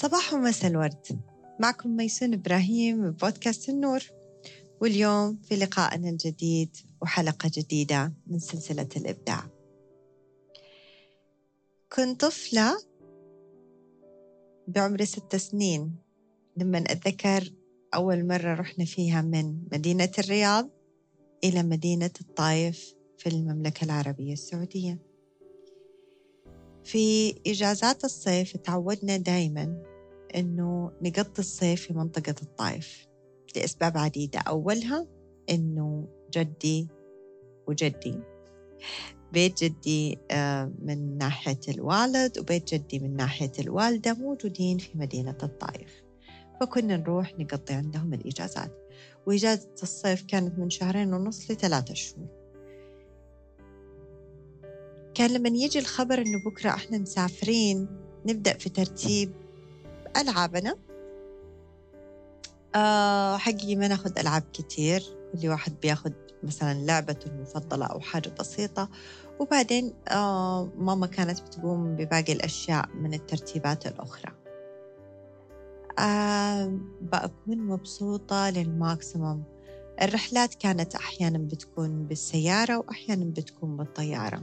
صباح ومساء الورد. معكم ميسون إبراهيم بودكاست النور. واليوم في لقائنا الجديد وحلقة جديدة من سلسلة الإبداع. كنت طفلة بعمر ست سنين. لما أتذكر أول مرة رحنا فيها من مدينة الرياض إلى مدينة الطايف في المملكة العربية السعودية. في إجازات الصيف تعودنا دايما إنه نقضي الصيف في منطقة الطائف. لأسباب عديدة. أولها إنه جدي وجدي. بيت جدي آه، من ناحية الوالد وبيت جدي من ناحية الوالدة موجودين في مدينة الطائف. فكنا نروح نقضي عندهم الإجازات. وإجازة الصيف كانت من شهرين ونص لثلاثة شهور. كان لما يجي الخبر إنه بكرة إحنا مسافرين نبدأ في ترتيب ألعابنا آه حقيقي ما ناخذ ألعاب كتير. كل واحد بياخذ مثلا لعبته المفضلة أو حاجة بسيطة. وبعدين آه ماما كانت بتقوم بباقي الأشياء من الترتيبات الأخرى. آه بكون مبسوطة للماكسيموم. الرحلات كانت أحيانا بتكون بالسيارة وأحيانا بتكون بالطيارة.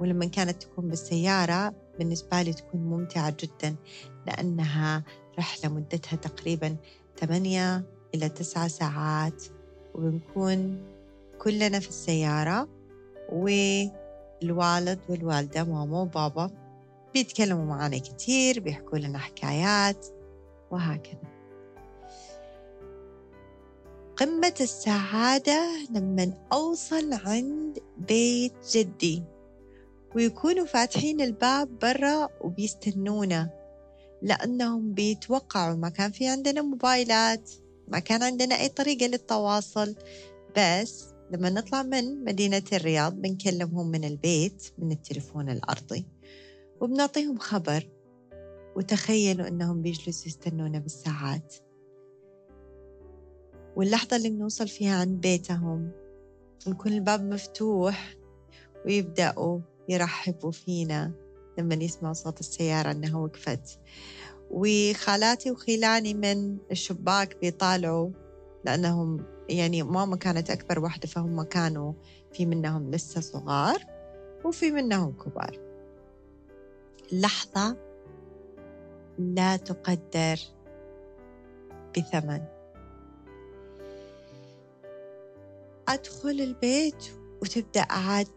ولما كانت تكون بالسيارة بالنسبة لي تكون ممتعة جدا لأنها رحلة مدتها تقريبا ثمانية إلى تسعة ساعات. وبنكون كلنا في السيارة والوالد والوالدة ماما وبابا بيتكلموا معنا كتير بيحكوا لنا حكايات وهكذا. قمة السعادة لما أوصل عند بيت جدي. ويكونوا فاتحين الباب برا وبيستنونا لأنهم بيتوقعوا ما كان في عندنا موبايلات ما كان عندنا أي طريقة للتواصل. بس لما نطلع من مدينة الرياض بنكلمهم من البيت من التليفون الأرضي وبنعطيهم خبر وتخيلوا أنهم بيجلسوا يستنونا بالساعات. واللحظة اللي بنوصل فيها عند بيتهم نكون الباب مفتوح ويبدأوا يرحبوا فينا لما يسمعوا صوت السيارة أنها وقفت. وخالاتي وخيلاني من الشباك بيطالعوا لأنهم يعني ماما كانت أكبر واحدة فهم كانوا في منهم لسه صغار وفي منهم كبار. لحظة لا تقدر بثمن. أدخل البيت وتبدأ عاد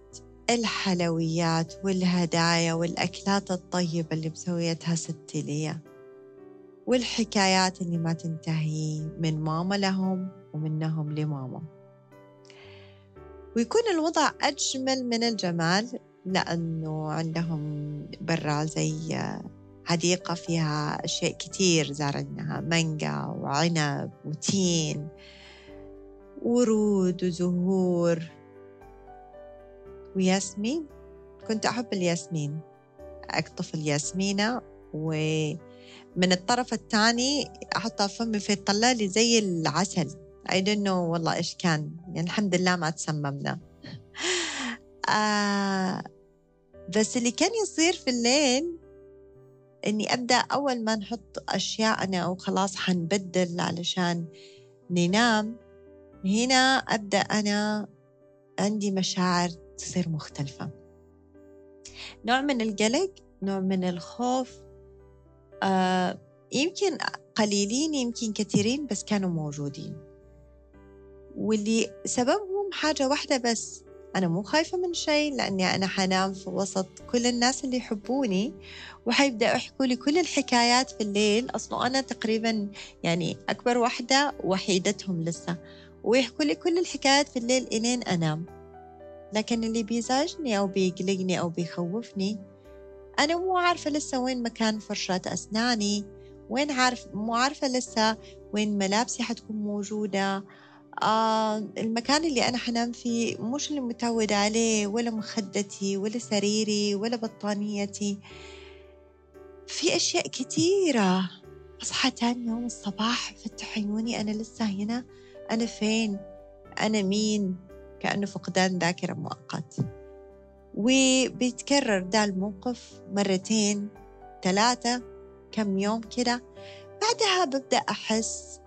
الحلويات والهدايا والأكلات الطيبة اللي مسويتها ستي لي والحكايات اللي ما تنتهي من ماما لهم ومنهم لماما. ويكون الوضع أجمل من الجمال لأنه عندهم برا زي حديقة فيها أشياء كتير زارناها مانجا وعنب وتين ورود وزهور وياسمين. كنت أحب الياسمين أقطف الياسمينة ومن الطرف الثاني أحطها في فمي فيطلع لي زي العسل. I don't know والله إيش كان يعني الحمد لله ما تسممنا آه بس اللي كان يصير في الليل إني أبدأ أول ما نحط أشياءنا أو خلاص حنبدل علشان ننام هنا أبدأ أنا عندي مشاعر تصير مختلفة. نوع من القلق نوع من الخوف آه يمكن قليلين يمكن كثيرين بس كانوا موجودين. واللي سببهم حاجة واحدة بس أنا مو خايفة من شيء لأني أنا حنام في وسط كل الناس اللي يحبوني وحيبدأوا يحكوا لي كل الحكايات في الليل. أصلا أنا تقريبا يعني أكبر واحدة وحيدتهم لسه ويحكوا لي كل الحكايات في الليل إلين أنام. لكن اللي بيزعجني أو بيقلقني أو بيخوفني أنا مو عارفة لسه وين مكان فرشاة أسناني وين عارف مو عارفة لسه وين ملابسي حتكون موجودة. آه المكان اللي أنا حنام فيه مش اللي متعودة عليه ولا مخدتي ولا سريري ولا بطانيتي. في أشياء كثيرة أصحى تاني يوم الصباح فتح عيوني أنا لسه هنا؟ أنا فين؟ أنا مين؟ كأنه فقدان ذاكرة مؤقت. وبيتكرر ده الموقف مرتين ثلاثة كم يوم كده. بعدها ببدأ أحس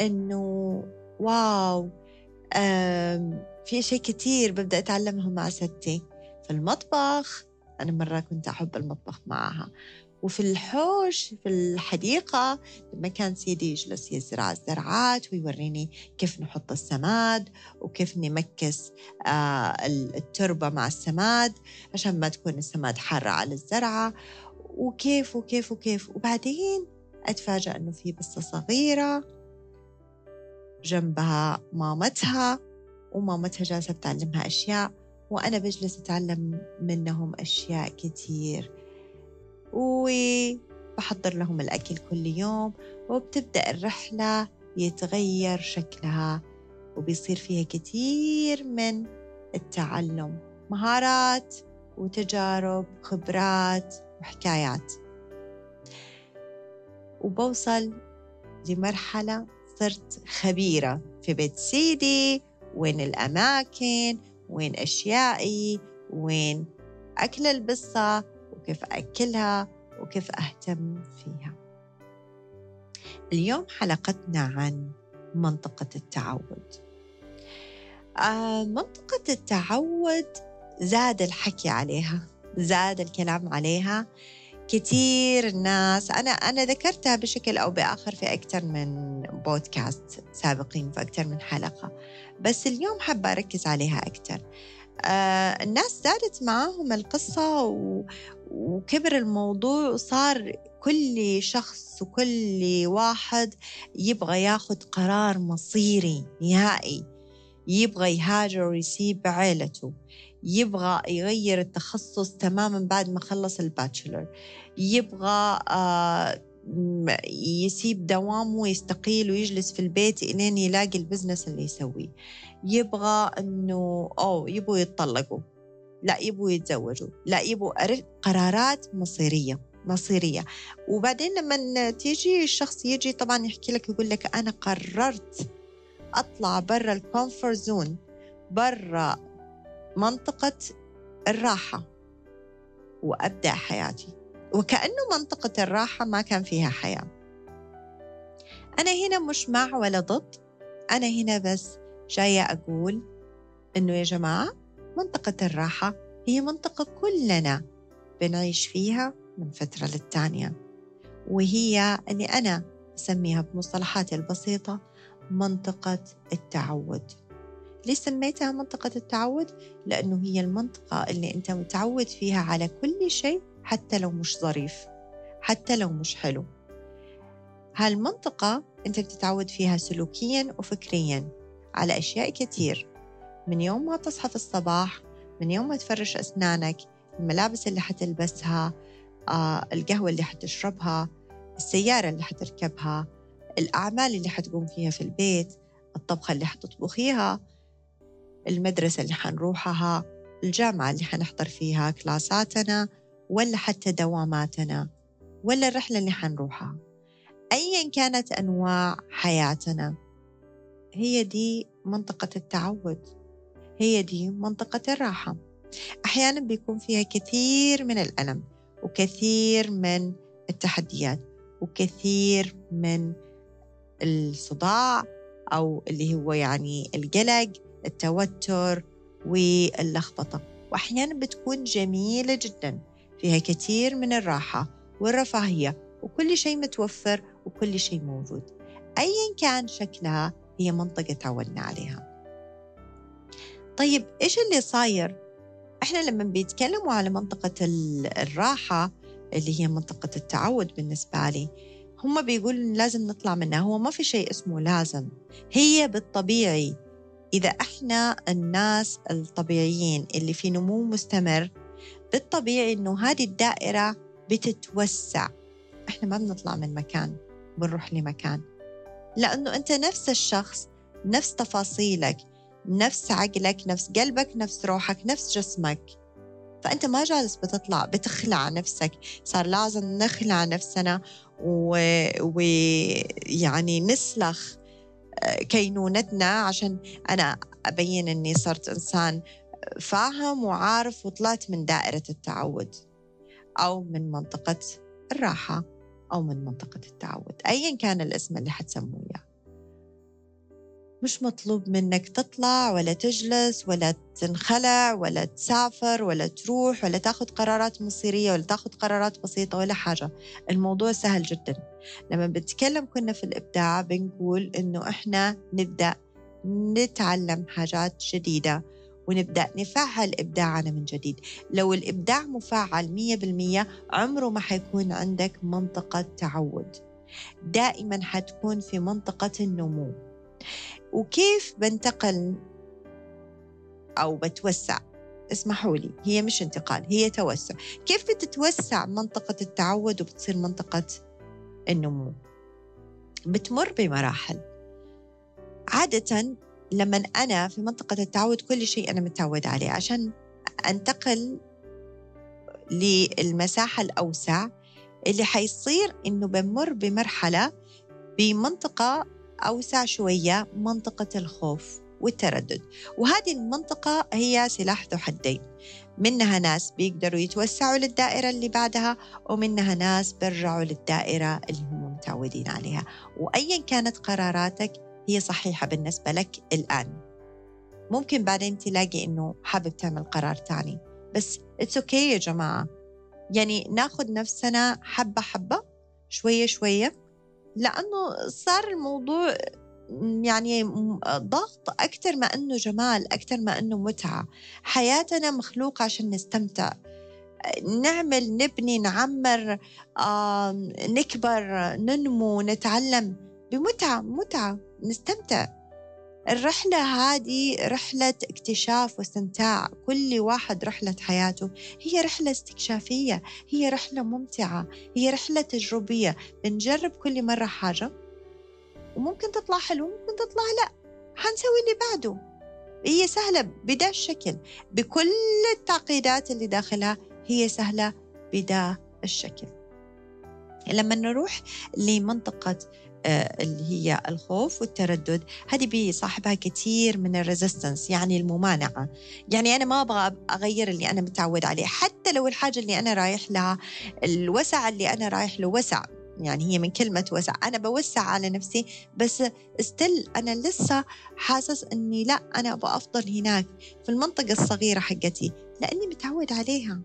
إنه wow في أشياء كتير ببدأ أتعلمها مع ستي في المطبخ. أنا مرة كنت أحب المطبخ معها. وفي الحوش في الحديقة لما كان سيدي يجلس يزرع الزرعات ويوريني كيف نحط السماد وكيف نمكس آه، التربة مع السماد عشان ما تكون السماد حارة على الزرعة. وكيف وكيف وكيف. وبعدين أتفاجأ أنه في بصة صغيرة جنبها مامتها ومامتها جالسة بتعلمها أشياء وأنا بجلس أتعلم منهم أشياء كتير. وبحضر لهم الأكل كل يوم وبتبدأ الرحلة يتغير شكلها وبيصير فيها كثير من التعلم مهارات وتجارب خبرات وحكايات. وبوصل لمرحلة صرت خبيرة في بيت سيدي وين الأماكن وين أشيائي وين أكل البصة وكيف أكلها وكيف أهتم فيها. اليوم حلقتنا عن منطقة التعود. آه منطقة التعود زاد الحكي عليها زاد الكلام عليها. كثير ناس أنا أنا ذكرتها بشكل أو بآخر في أكثر من بودكاست سابقين في أكثر من حلقة. بس اليوم حابة أركز عليها أكثر. آه الناس زادت معاهم القصة و... وكبر الموضوع وصار كل شخص وكل واحد يبغى ياخذ قرار مصيري نهائي. يبغى يهاجر ويسيب عيلته. يبغى يغير التخصص تماما بعد ما خلص ال bachelor. يبغى آه يسيب دوامه ويستقيل ويجلس في البيت إلين يلاقي ال business اللي يسويه. يبغى إنه أو يبغوا يتطلقوا. لا يبغوا يتزوجوا لا يبغوا قرارات مصيرية مصيرية. وبعدين لما تيجي الشخص يجي طبعا يحكي لك يقول لك أنا قررت أطلع برا ال comfort zone برا منطقة الراحة وأبدأ حياتي. وكأنه منطقة الراحة ما كان فيها حياة. أنا هنا مش مع ولا ضد. أنا هنا بس جاية أقول إنه يا جماعة منطقة الراحة هي منطقة كلنا بنعيش فيها من فترة للتانية. وهي اللي أنا أسميها بمصطلحاتي البسيطة منطقة التعود. ليه سميتها منطقة التعود؟ لأنه هي المنطقة اللي أنت متعود فيها على كل شيء حتى لو مش ظريف حتى لو مش حلو. هالمنطقة أنت بتتعود فيها سلوكيا وفكريا على أشياء كتير. من يوم ما تصحى في الصباح من يوم ما تفرش أسنانك الملابس اللي حتلبسها آه، القهوة اللي حتشربها السيارة اللي حتركبها الأعمال اللي حتقوم فيها في البيت الطبخة اللي حتطبخيها المدرسة اللي حنروحها الجامعة اللي حنحضر فيها كلاساتنا ولا حتى دواماتنا ولا الرحلة اللي حنروحها. أيا كانت أنواع حياتنا هي دي منطقة التعود. هي دي منطقة الراحة. أحيانا بيكون فيها كثير من الألم وكثير من التحديات وكثير من الصداع أو اللي هو يعني القلق التوتر واللخبطة. وأحيانا بتكون جميلة جدا فيها كثير من الراحة والرفاهية وكل شيء متوفر وكل شيء موجود. أيا كان شكلها هي منطقة تعودنا عليها. طيب إيش اللي صاير؟ إحنا لما بيتكلموا على منطقة الراحة اللي هي منطقة التعود بالنسبة لي هم بيقولوا لازم نطلع منها. هو ما في شيء اسمه لازم. هي بالطبيعي إذا إحنا الناس الطبيعيين اللي في نمو مستمر بالطبيعي إنه هذه الدائرة بتتوسع. إحنا ما بنطلع من مكان بنروح لمكان. لأنه أنت نفس الشخص نفس تفاصيلك نفس عقلك نفس قلبك نفس روحك نفس جسمك. فأنت ما جالس بتطلع بتخلع نفسك. صار لازم نخلع نفسنا ويعني و... نسلخ آه، كينونتنا عشان أنا أبين أني صرت إنسان فاهم وعارف وطلعت من دائرة التعود أو من منطقة الراحة أو من منطقة التعود. أيا كان الاسم اللي حتسموه إياه. مش مطلوب منك تطلع ولا تجلس ولا تنخلع ولا تسافر ولا تروح ولا تاخذ قرارات مصيرية ولا تاخذ قرارات بسيطة ولا حاجة. الموضوع سهل جدا. لما بنتكلم كنا في الإبداع بنقول إنه إحنا نبدأ نتعلم حاجات جديدة ونبدأ نفعل إبداعنا من جديد. لو الإبداع مفعل مية بالمية عمره ما حيكون عندك منطقة تعود. دائما حتكون في منطقة النمو. وكيف بنتقل أو بتوسع؟ اسمحوا لي هي مش انتقال هي توسع. كيف بتتوسع منطقة التعود وبتصير منطقة النمو؟ بتمر بمراحل. عادة لما أنا في منطقة التعود كل شيء أنا متعود عليه. عشان أنتقل للمساحة الأوسع اللي حيصير إنه بمر بمرحلة بمنطقة أوسع شوية منطقة الخوف والتردد. وهذه المنطقة هي سلاح ذو حدين. منها ناس بيقدروا يتوسعوا للدائرة اللي بعدها ومنها ناس بيرجعوا للدائرة اللي هم متعودين عليها. وأيا كانت قراراتك هي صحيحة بالنسبة لك الآن. ممكن بعدين تلاقي إنه حابب تعمل قرار تاني. بس it's okay okay يا جماعة. يعني ناخذ نفسنا حبة حبة شوية شوية لأنه صار الموضوع يعني ضغط أكثر ما أنه جمال أكثر ما أنه متعة. حياتنا مخلوقة عشان نستمتع. نعمل نبني نعمر نكبر ننمو نتعلم. بمتعة متعة. نستمتع. الرحلة هذه رحلة اكتشاف واستمتاع. كل واحد رحلة حياته. هي رحلة استكشافية. هي رحلة ممتعة. هي رحلة تجربية. بنجرب كل مرة حاجة. وممكن تطلع حلو ممكن تطلع لا. حنسوي اللي بعده. هي سهلة بدا الشكل. بكل التعقيدات اللي داخلها هي سهلة بدا الشكل. لما نروح لمنطقة اللي هي الخوف والتردد. هذه بيصاحبها كثير من الريزيستنس يعني الممانعة. يعني أنا ما أبغى أغير اللي أنا متعود عليه. حتى لو الحاجة اللي أنا رايح لها الوسع اللي أنا رايح له وسع. يعني هي من كلمة وسع. أنا بوسع على نفسي بس استل أنا لسه حاسس أني لا أنا أبغى أفضل هناك في المنطقة الصغيرة حقتي. لأني متعود عليها.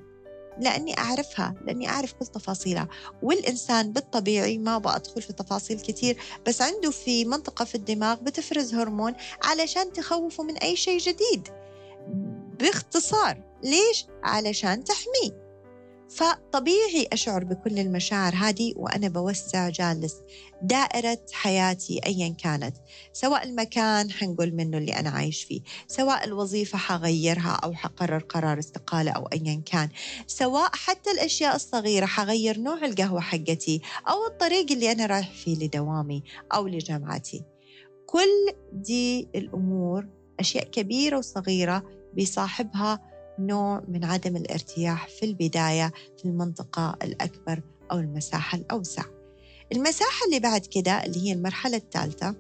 لأني أعرفها لأني أعرف كل تفاصيلها. والإنسان بالطبيعي ما أبغى أدخل في تفاصيل كثير بس عنده في منطقة في الدماغ بتفرز هرمون علشان تخوفه من أي شيء جديد. باختصار ليش؟ علشان تحميه. فطبيعي أشعر بكل المشاعر هذه وأنا بوسع جالس دائرة حياتي أيا كانت سواء المكان حنقول منه اللي أنا عايش فيه سواء الوظيفة حغيرها أو حقرر قرار استقالة أو أيا كان سواء حتى الأشياء الصغيرة حغير نوع القهوة حقتي أو الطريق اللي أنا رايح فيه لدوامي أو لجامعتي. كل دي الأمور أشياء كبيرة وصغيرة بيصاحبها نوع من عدم الارتياح في البداية في المنطقة الأكبر أو المساحة الأوسع. المساحة اللي بعد كده اللي هي المرحلة الثالثة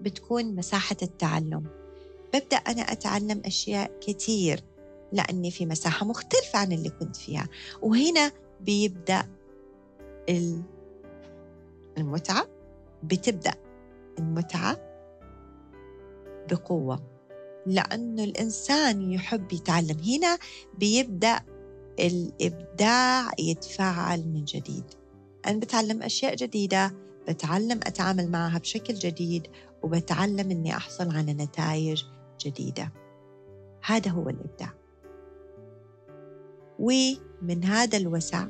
بتكون مساحة التعلم. ببدأ أنا أتعلم أشياء كثير لأني في مساحة مختلفة عن اللي كنت فيها. وهنا بيبدأ المتعة بتبدأ المتعة بقوة. لأنه الإنسان يحب يتعلم. هنا بيبدأ الإبداع يتفاعل من جديد. أنا بتعلم أشياء جديدة بتعلم أتعامل معها بشكل جديد وبتعلم أني أحصل على نتائج جديدة. هذا هو الإبداع. ومن هذا الوسع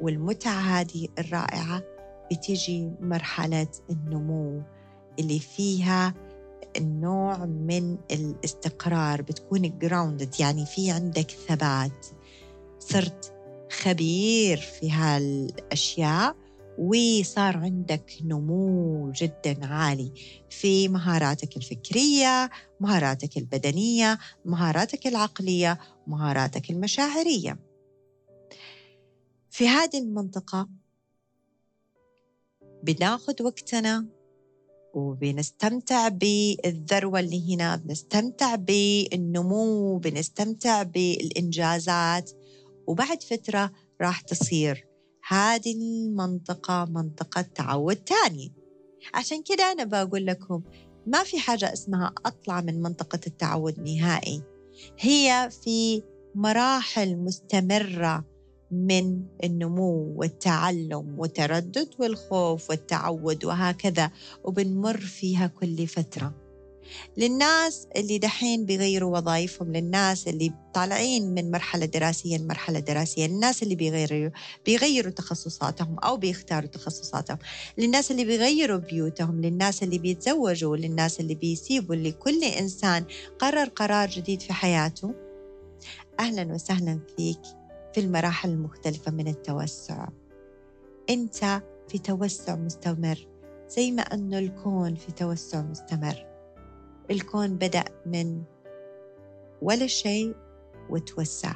والمتعة هذه الرائعة بتيجي مرحلة النمو اللي فيها النوع من الاستقرار بتكون جراوندد يعني في عندك ثبات. صرت خبير في هالأشياء وصار عندك نمو جدا عالي في مهاراتك الفكرية مهاراتك البدنية مهاراتك العقلية مهاراتك المشاعرية. في هذه المنطقة بناخذ وقتنا وبنستمتع بالذروة اللي هنا بنستمتع بالنمو بنستمتع بالإنجازات. وبعد فترة راح تصير هذه المنطقة منطقة تعود تاني. عشان كده أنا بقول لكم ما في حاجة اسمها أطلع من منطقة التعود نهائي. هي في مراحل مستمرة من النمو والتعلم والتردد والخوف والتعود وهكذا وبنمر فيها كل فترة. للناس اللي دحين بيغيروا وظائفهم للناس اللي طالعين من مرحلة دراسية لمرحلة دراسية للناس اللي بيغيروا بيغيروا تخصصاتهم أو بيختاروا تخصصاتهم. للناس اللي بيغيروا بيوتهم للناس اللي بيتزوجوا للناس اللي بيسيبوا لكل إنسان قرر قرار جديد في حياته. أهلا وسهلا فيك. في المراحل المختلفة من التوسع. أنت في توسع مستمر زي ما أنه الكون في توسع مستمر. الكون بدأ من ولا شيء وتوسع.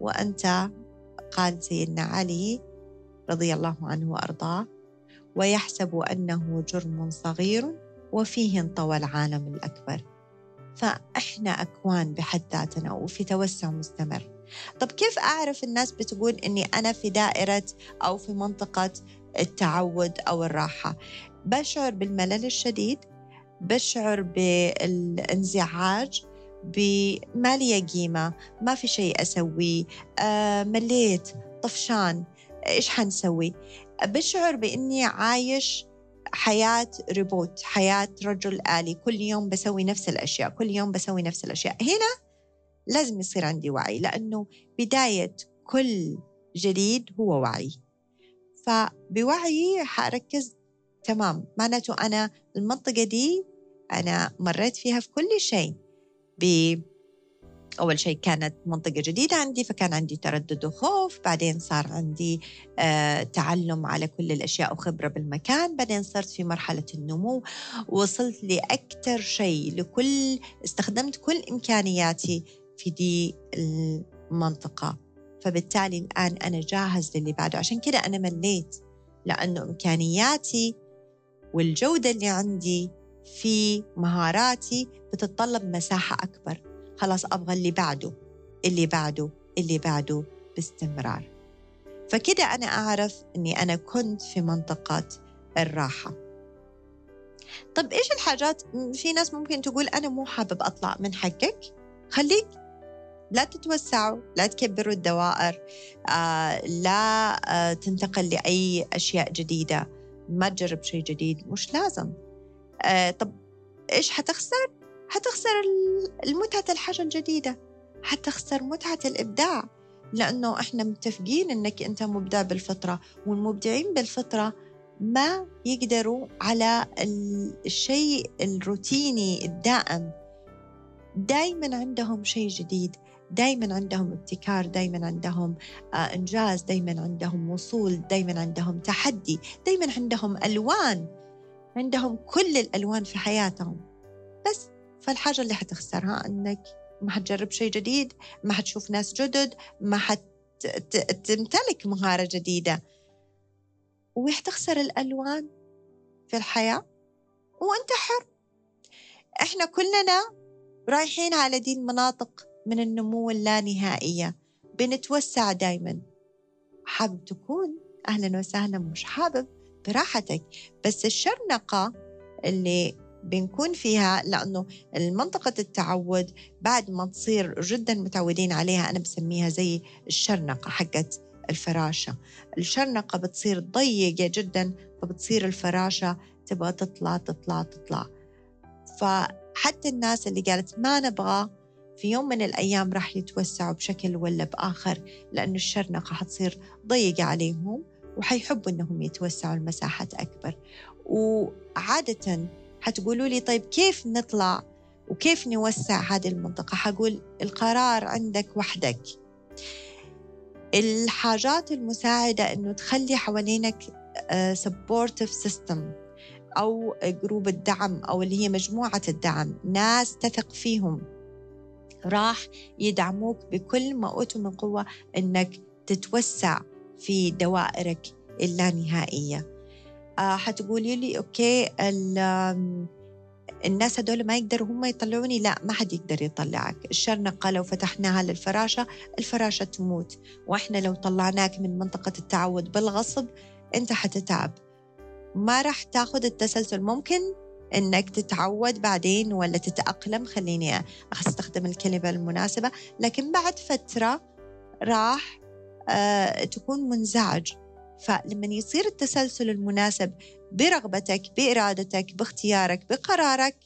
وأنت قال سيدنا علي رضي الله عنه وأرضاه ويحسب أنه جرم صغير وفيه انطوى العالم الأكبر. فإحنا أكوان بحد ذاتنا وفي توسع مستمر. طب كيف أعرف الناس بتقول أني أنا في دائرة أو في منطقة التعود أو الراحة؟ بشعر بالملل الشديد بشعر بالانزعاج بما لي قيمة ما في شيء أسويه آه مليت طفشان إيش حنسوي؟ بشعر بإني عايش حياة ريبوت حياة رجل آلي كل يوم بسوي نفس الأشياء كل يوم بسوي نفس الأشياء. هنا لازم يصير عندي وعي لأنه بداية كل جديد هو وعي. فبوعي حركز تمام معناته أنا المنطقة دي أنا مريت فيها في كل شيء. ب أول شيء كانت منطقة جديدة عندي فكان عندي تردد وخوف بعدين صار عندي آه تعلم على كل الأشياء وخبرة بالمكان بعدين صرت في مرحلة النمو. وصلت لأكثر شيء لكل استخدمت كل إمكانياتي في دي المنطقة. فبالتالي الآن أنا جاهز للي بعده. عشان كده أنا مليت لأنه إمكانياتي والجودة اللي عندي في مهاراتي بتتطلب مساحة أكبر. خلاص أبغى اللي بعده اللي بعده اللي بعده باستمرار. فكده أنا أعرف أني أنا كنت في منطقة الراحة. طب إيش الحاجات؟ في ناس ممكن تقول أنا مو حابب أطلع من حقك. خليك لا تتوسعوا لا تكبروا الدوائر آه لا آه تنتقل لأي أشياء جديدة. ما تجرب شيء جديد مش لازم. آه طب إيش حتخسر؟ حتخسر المتعة الحاجة الجديدة. حتخسر متعة الإبداع. لأنه إحنا متفقين إنك أنت مبدع بالفطرة والمبدعين بالفطرة ما يقدروا على الشيء الروتيني الدائم. دايما عندهم شيء جديد. دايما عندهم ابتكار دايما عندهم آه، إنجاز دايما عندهم وصول دايما عندهم تحدي دايما عندهم ألوان. عندهم كل الألوان في حياتهم. بس فالحاجة اللي حتخسرها إنك ما حتجرب شيء جديد ما حتشوف ناس جدد ما حتمتلك مهارة جديدة. وحتخسر الألوان في الحياة وأنت حر. إحنا كلنا رايحين على دي المناطق من النمو اللانهائية. بنتوسع دايما. حابب تكون أهلا وسهلا مش حابب براحتك. بس الشرنقة اللي بنكون فيها لأنه المنطقة التعود بعد ما تصير جدا متعودين عليها أنا بسميها زي الشرنقة حقت الفراشة. الشرنقة بتصير ضيقة جدا فبتصير الفراشة تبغى تطلع تطلع تطلع. فحتى الناس اللي قالت ما نبغى في يوم من الأيام راح يتوسعوا بشكل ولا بآخر لأنه الشرنقة حتصير ضيقة عليهم وحيحبوا أنهم يتوسعوا المساحات أكبر. وعادة حتقولوا لي طيب كيف نطلع وكيف نوسع هذه المنطقة؟ حقول القرار عندك وحدك. الحاجات المساعدة أنه تخلي حوالينك supportive آه، system أو group الدعم أو اللي هي مجموعة الدعم ناس تثق فيهم. راح يدعموك بكل ما أوتوا من قوة أنك تتوسع في دوائرك اللانهائية. آه حتقولي لي أوكي الناس هدول ما يقدروا هم يطلعوني؟ لا ما حد يقدر يطلعك. الشرنقة لو فتحناها للفراشة الفراشة تموت. وإحنا لو طلعناك من منطقة التعود بالغصب أنت حتتعب. ما راح تاخذ التسلسل. ممكن؟ إنك تتعود بعدين ولا تتأقلم خليني أستخدم الكلمة المناسبة. لكن بعد فترة راح آه تكون منزعج. فلما يصير التسلسل المناسب برغبتك بإرادتك باختيارك بقرارك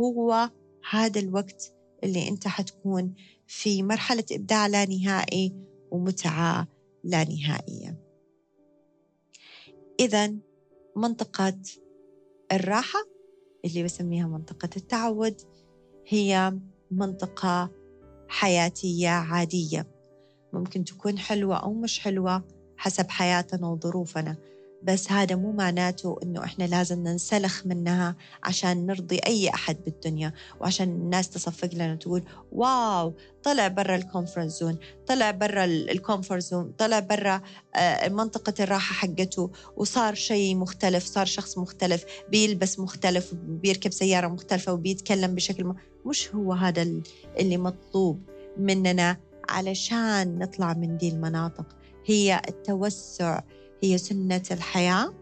هو هذا الوقت اللي أنت حتكون في مرحلة إبداع لا نهائي ومتعة لا نهائية. اذا منطقة الراحة اللي بسميها منطقة التعود هي منطقة حياتية عادية. ممكن تكون حلوة أو مش حلوة حسب حياتنا وظروفنا. بس هذا مو معناته إنه إحنا لازم ننسلخ منها عشان نرضي أي أحد بالدنيا وعشان الناس تصفق لنا تقول wow طلع برا ال comfort zone طلع برا الكونفرت زون طلع برا آه، منطقة الراحة حقته وصار شيء مختلف صار شخص مختلف بيلبس مختلف وبيركب سيارة مختلفة وبيتكلم بشكل م... مش هو هذا اللي مطلوب مننا علشان نطلع من دي المناطق. هي التوسع هي سنة الحياة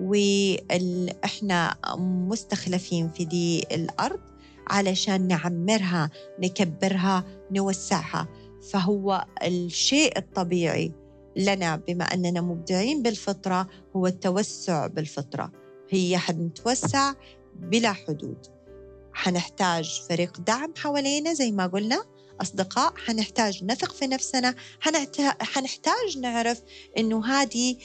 وإحنا مستخلفين في دي الأرض علشان نعمرها نكبرها نوسعها. فهو الشيء الطبيعي لنا بما أننا مبدعين بالفطرة هو التوسع بالفطرة. هي حنتوسع بلا حدود. حنحتاج فريق دعم حوالينا زي ما قلنا. أصدقاء حنحتاج نثق في نفسنا حنحتاج نعرف إنه هذه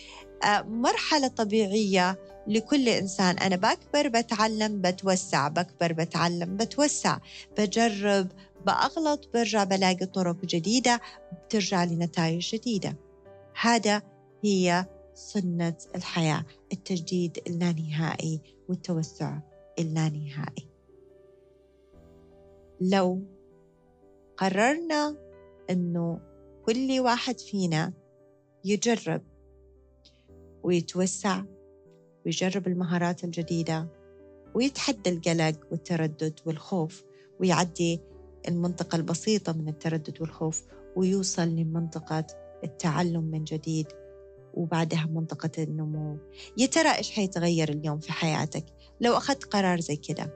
آه، مرحلة طبيعية لكل إنسان. أنا بكبر بتعلم بتوسع بكبر بتعلم بتوسع بجرب بأغلط برجع بلاقي طرق جديدة بترجع لي نتائج جديدة. هذا هي سنة الحياة التجديد اللانهائي والتوسع اللانهائي. لو قررنا أنه كل واحد فينا يجرب ويتوسع ويجرب المهارات الجديدة ويتحدى القلق والتردد والخوف ويعدي المنطقة البسيطة من التردد والخوف ويوصل لمنطقة التعلم من جديد وبعدها منطقة النمو. يا ترى إيش حيتغير اليوم في حياتك؟ لو أخذت قرار زي كده.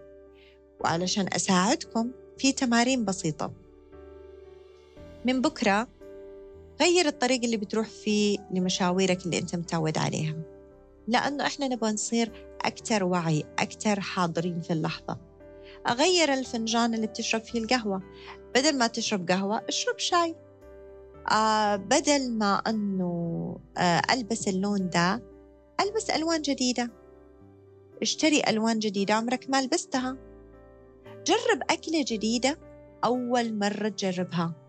وعلشان أساعدكم في تمارين بسيطة. من بكرة غير الطريق اللي بتروح فيه لمشاويرك اللي أنت متعود عليها. لأنه إحنا نبغى نصير أكثر وعي أكثر حاضرين في اللحظة. أغير الفنجان اللي بتشرب فيه القهوة. بدل ما تشرب قهوة اشرب شاي. آه بدل ما أنه آه ألبس اللون ده ألبس ألوان جديدة. اشتري ألوان جديدة عمرك ما لبستها. جرب أكلة جديدة أول مرة تجربها.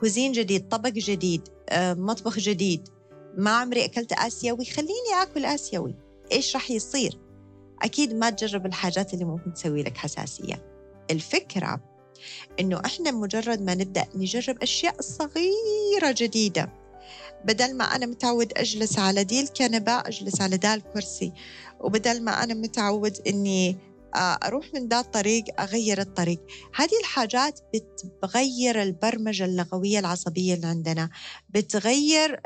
كوزين جديد طبق جديد آه، مطبخ جديد. ما عمري أكلت آسيوي. خليني أكل آسيوي. إيش راح يصير؟ أكيد ما تجرب الحاجات اللي ممكن تسوي لك حساسية. الفكرة إنه إحنا مجرد ما نبدأ نجرب أشياء صغيرة جديدة. بدل ما أنا متعود أجلس على دي الكنبة أجلس على دا الكرسي وبدل ما أنا متعود إني آه، أروح من ذا الطريق أغير الطريق. هذه الحاجات بتغير البرمجة اللغوية العصبية اللي عندنا. بتغير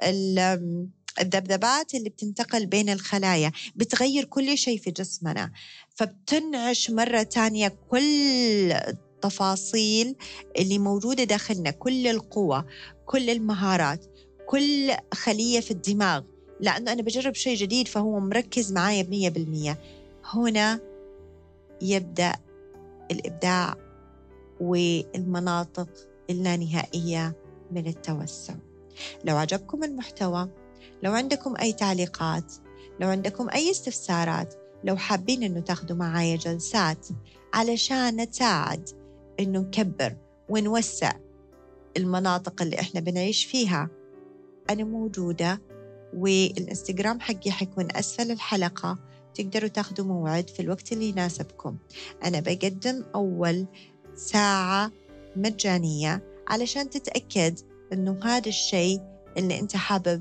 الذبذبات اللي بتنتقل بين الخلايا. بتغير كل شيء في جسمنا. فبتنعش مرة تانية كل التفاصيل اللي موجودة داخلنا كل القوة كل المهارات كل خلية في الدماغ. لأنه أنا بجرب شيء جديد فهو مركز معايا بمية بالمية. هنا يبدأ الإبداع والمناطق اللانهائية من التوسع لو عجبكم المحتوى لو عندكم أي تعليقات لو عندكم أي استفسارات لو حابين أنه تاخذوا معايا جلسات علشان نساعد أنه نكبر ونوسع المناطق اللي إحنا بنعيش فيها أنا موجودة والإنستغرام حقي حيكون أسفل الحلقة. تقدروا تاخذوا موعد في الوقت اللي يناسبكم. أنا بقدم أول ساعة مجانية علشان تتأكد أنه هذا الشيء اللي أنت حابب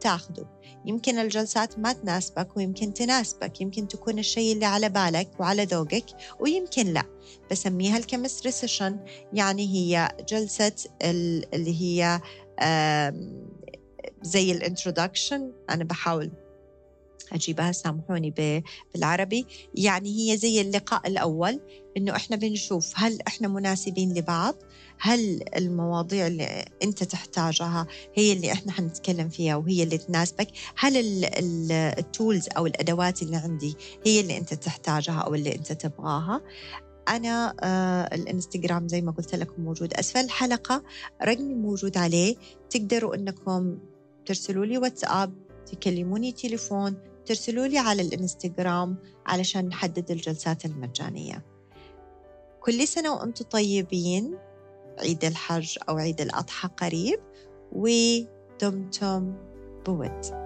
تاخده. يمكن الجلسات ما تناسبك ويمكن تناسبك. يمكن تكون الشيء اللي على بالك وعلى ذوقك ويمكن لا. بسميها ال chemistry session يعني هي جلسة اللي هي زي ال introduction أنا بحاول أجيبها سامحوني بالعربي. يعني هي زي اللقاء الأول إنه إحنا بنشوف هل إحنا مناسبين لبعض؟ هل المواضيع اللي أنت تحتاجها هي اللي إحنا حنتكلم فيها وهي اللي تناسبك؟ هل التولز أو الأدوات اللي عندي هي اللي أنت تحتاجها أو اللي أنت تبغاها؟ أنا آه الإنستغرام زي ما قلت لكم موجود أسفل الحلقة رقمي موجود عليه. تقدروا أنكم ترسلوا لي واتساب تكلموني تليفون ترسلوا لي على الإنستغرام علشان نحدد الجلسات المجانية. كل سنة وأنتم طيبين. عيد الحج أو عيد الأضحى قريب. ودمتم بود.